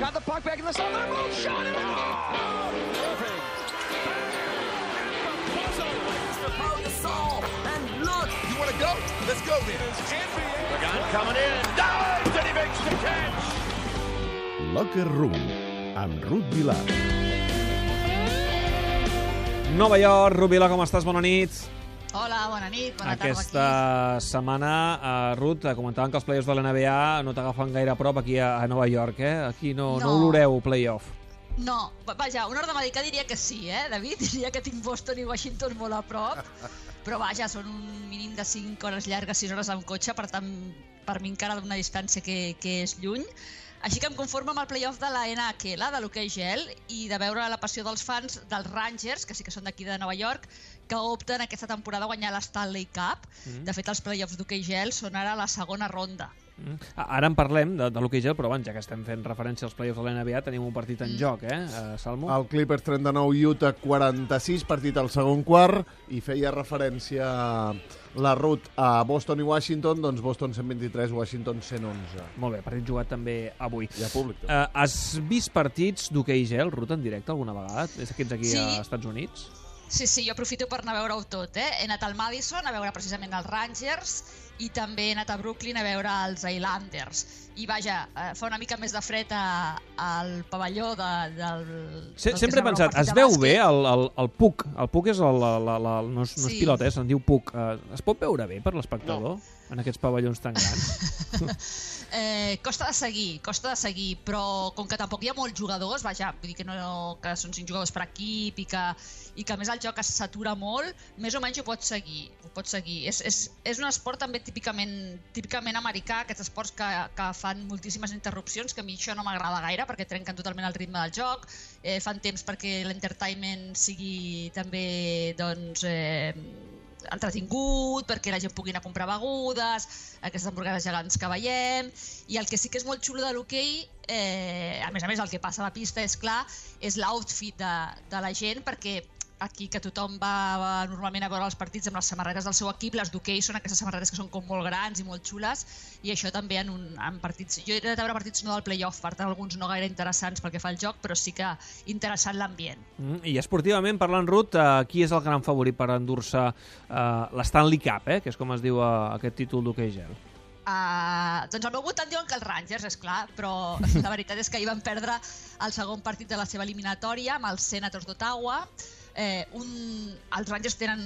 Got the puck back in the zone. They're both shot it off. Irving. You want to go? Let's go then. Pagan coming in. Dives and he makes the catch. Locker Room, amb Ruth Vilar. Nova York, Rubila, com estàs? Bona nit. Hola, bona nit, bona Aquesta tarda setmana, uh, Ruth, eh, comentaven que els playoffs de la NBA no t'agafen gaire a prop aquí a, a Nova York, eh? Aquí no, no. no oloreu playoff. No, va- vaja, un nord-americà diria que sí, eh, David? Diria que tinc Boston i Washington molt a prop, però vaja, són un mínim de 5 hores llargues, 6 hores amb cotxe, per tant, per mi encara d'una distància que, que és lluny. Així que em conformo amb el playoff de la NHL, de l'hoquei gel, i de veure la passió dels fans dels Rangers, que sí que són d'aquí de Nova York, que opten aquesta temporada a guanyar l'Stanley Cup. Mm. De fet, els playoffs d'hoquei gel són ara la segona ronda. Mm. A- Ara en parlem de, de l'hoquei gel, però abans, ja que estem fent referència als playoffs de la NBA, tenim un partit en Mm. joc, eh, uh, Salmo? El Clippers 39, Utah 46, partit al segon quart, i feia referència la Ruth a Boston i Washington, doncs Boston 123, Washington 111. Molt bé, partit jugat també avui. Hi ha públic. també. Uh, has vist partits d'hoquei gel, Ruth, en directe alguna vegada? Des que ets aquí Sí. a Estats Units? Sí, sí, jo aprofito per anar a veure-ho tot, eh? He anat al Madison a veure precisament els Rangers i també he anat a Brooklyn a veure els Islanders. I vaja, eh, fa una mica més de fred a, al pavelló de, del... Se, del sempre he pensat, es veu bàsquet. bé el, el, el puc? El puc és el, la, la, la, no, és, no és Sí. pilota, eh, se'n diu puc. Uh, es pot veure bé per l'espectador en aquests pavellons tan grans? Eh, costa de seguir, costa de seguir, però com que tampoc hi ha molts jugadors, vaja, vull dir que, no, que són cinc jugadors per equip i que, i que a més el joc es satura molt, més o menys ho pots seguir. Ho pots seguir. És, és, és un esport també típicament, típicament americà, aquests esports que, que fan moltíssimes interrupcions, que a mi això no m'agrada gaire perquè trenquen totalment el ritme del joc, eh, fan temps perquè l'entertainment sigui també doncs, eh, entretingut, perquè la gent pugui anar a comprar begudes, aquestes hamburgueses gegants que veiem, i el que sí que és molt xulo de l'hoquei, eh, a més a més el que passa a la pista és clar, és l'outfit de, de la gent, perquè aquí que tothom va, va normalment a veure els partits amb les samarretes del seu equip, les d'hoquei són aquestes samarretes que són com molt grans i molt xules i això també en, un, en partits jo he anat a veure partits no del playoff, per tant alguns no gaire interessants pel que fa al joc, però sí que interessant l'ambient. Mm, I esportivament, parlant, Ruth, uh, qui és el gran favorit per endur-se uh, l'Stanley Cup, eh, que és com es diu uh, aquest títol d'hoquei gel? Uh, doncs el meu votant diuen que els Rangers, és clar, però la veritat és que ahir van perdre el segon partit de la seva eliminatòria amb els Senators d'Ottawa. Eh, un, els Rangers tenen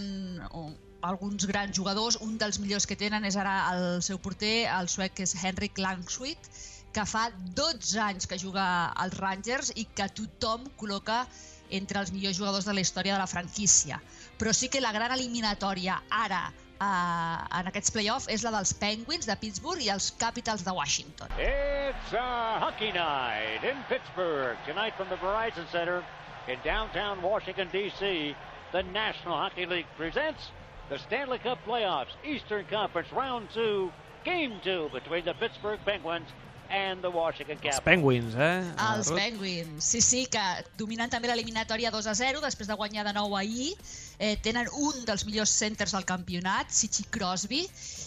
un, alguns grans jugadors, un dels millors que tenen és ara el seu porter, el suec que és Henrik Langswit, que fa 12 anys que juga als Rangers i que tothom col·loca entre els millors jugadors de la història de la franquícia. Però sí que la gran eliminatòria ara uh, en aquests play-off és la dels Penguins de Pittsburgh i els Capitals de Washington. It's a hockey night in Pittsburgh. Tonight from the Verizon Center in downtown Washington, D.C., the National Hockey League presents the Stanley Cup Playoffs, Eastern Conference Round 2, Game 2 between the Pittsburgh Penguins and the Washington Els Capitals. Penguins, eh? Els? Penguins, sí, sí, que dominen també l'eliminatòria 2 a 0 després de guanyar de nou ahir. Eh, tenen un dels millors centers del campionat, Sichi Crosby,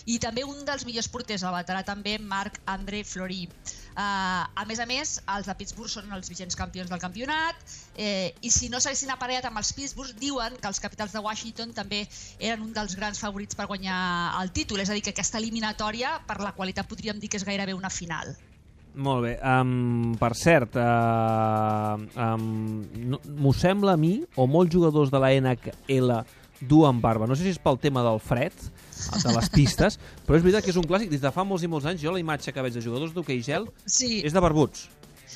i també un dels millors porters, el veterà també Marc-André Fleury. Uh, a més a més, els de Pittsburgh són els vigents campions del campionat eh, i si no s'haguessin aparellat amb els Pittsburgh diuen que els capitals de Washington també eren un dels grans favorits per guanyar el títol, és a dir, que aquesta eliminatòria per la qualitat podríem dir que és gairebé una final. Molt bé. Um, per cert, uh, um, no, m'ho sembla a mi, o molts jugadors de la NHL duen barba. No sé si és pel tema del fred, de les pistes, però és veritat que és un clàssic. Des de fa molts i molts anys, jo la imatge que veig de jugadors d'hoquei gel Sí, és de barbuts.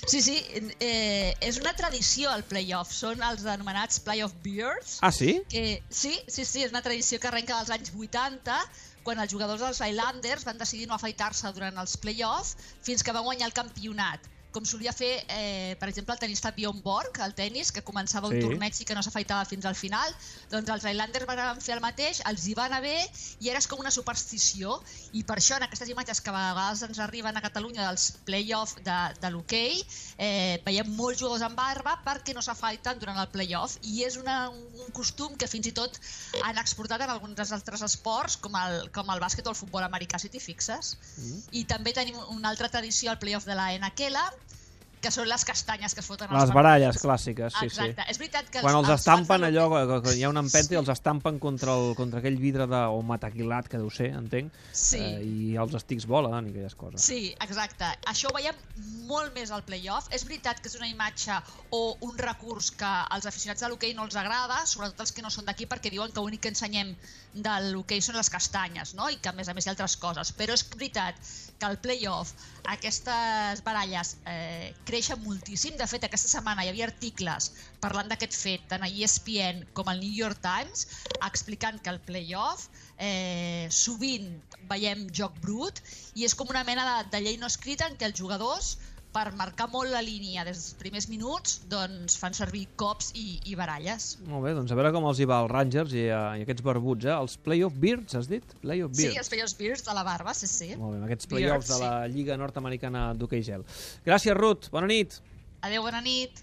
Sí, sí, eh, és una tradició el playoff, són els anomenats playoff beers, Ah, sí? que sí, sí, sí, és una tradició que arrenca dels anys 80, quan els jugadors dels Islanders van decidir no afaitar-se durant els playoffs fins que van guanyar el campionat. Com solia fer, eh, per exemple, el tenista Bjorn Borg, el tennis, que començava un Sí. torneig i que no s'afaitava fins al final, doncs els Islanders van fer el mateix, els hi va anar bé i era com una superstició i per això en aquestes imatges que a vegades ens arriben a Catalunya dels play-off de, de l'hoquei eh, veiem molts jugadors amb barba perquè no s'afaiten durant el play-off i és una, un costum que fins i tot han exportat en alguns dels altres esports com el, com el bàsquet o el futbol americà, si t'hi fixes. I també tenim una altra tradició al play-off de la NHL, que són les castanyes que es foten Les baralles partits. clàssiques, sí, Exacte. sí. És veritat que Quan els fans estampen allò, que, que hi ha una empenta Sí. i els estampen contra, el, contra aquell vidre de, o mataquilat, que deu ser, entenc, Sí. eh, i els estics volen i aquelles coses. Sí, exacte. Això ho veiem molt més al playoff. És veritat que és una imatge o un recurs que als aficionats de l'hoquei no els agrada, sobretot els que no són d'aquí, perquè diuen que l'únic que ensenyem de l'hoquei són les castanyes, no? i que a més a més hi ha altres coses. Però és veritat que al playoff aquestes baralles eh, creixen moltíssim. De fet, aquesta setmana hi havia articles parlant d'aquest fet, tant a ESPN com al New York Times, explicant que al playoff eh, sovint veiem joc brut i és com una mena de, de llei no escrita en què els jugadors per marcar molt la línia des dels primers minuts doncs fan servir cops i, i baralles. Molt bé, doncs a veure com els hi va als Rangers i, a, i aquests barbuts, eh? Els Playoff Beards, has dit? Playoff Sí, Beards. els Players Beards de la barba, sí, sí. Molt bé, aquests Beards, playoffs de la Lliga Nord-Americana d'hoquei gel. Gràcies, Ruth. Bona nit. Adéu, bona nit.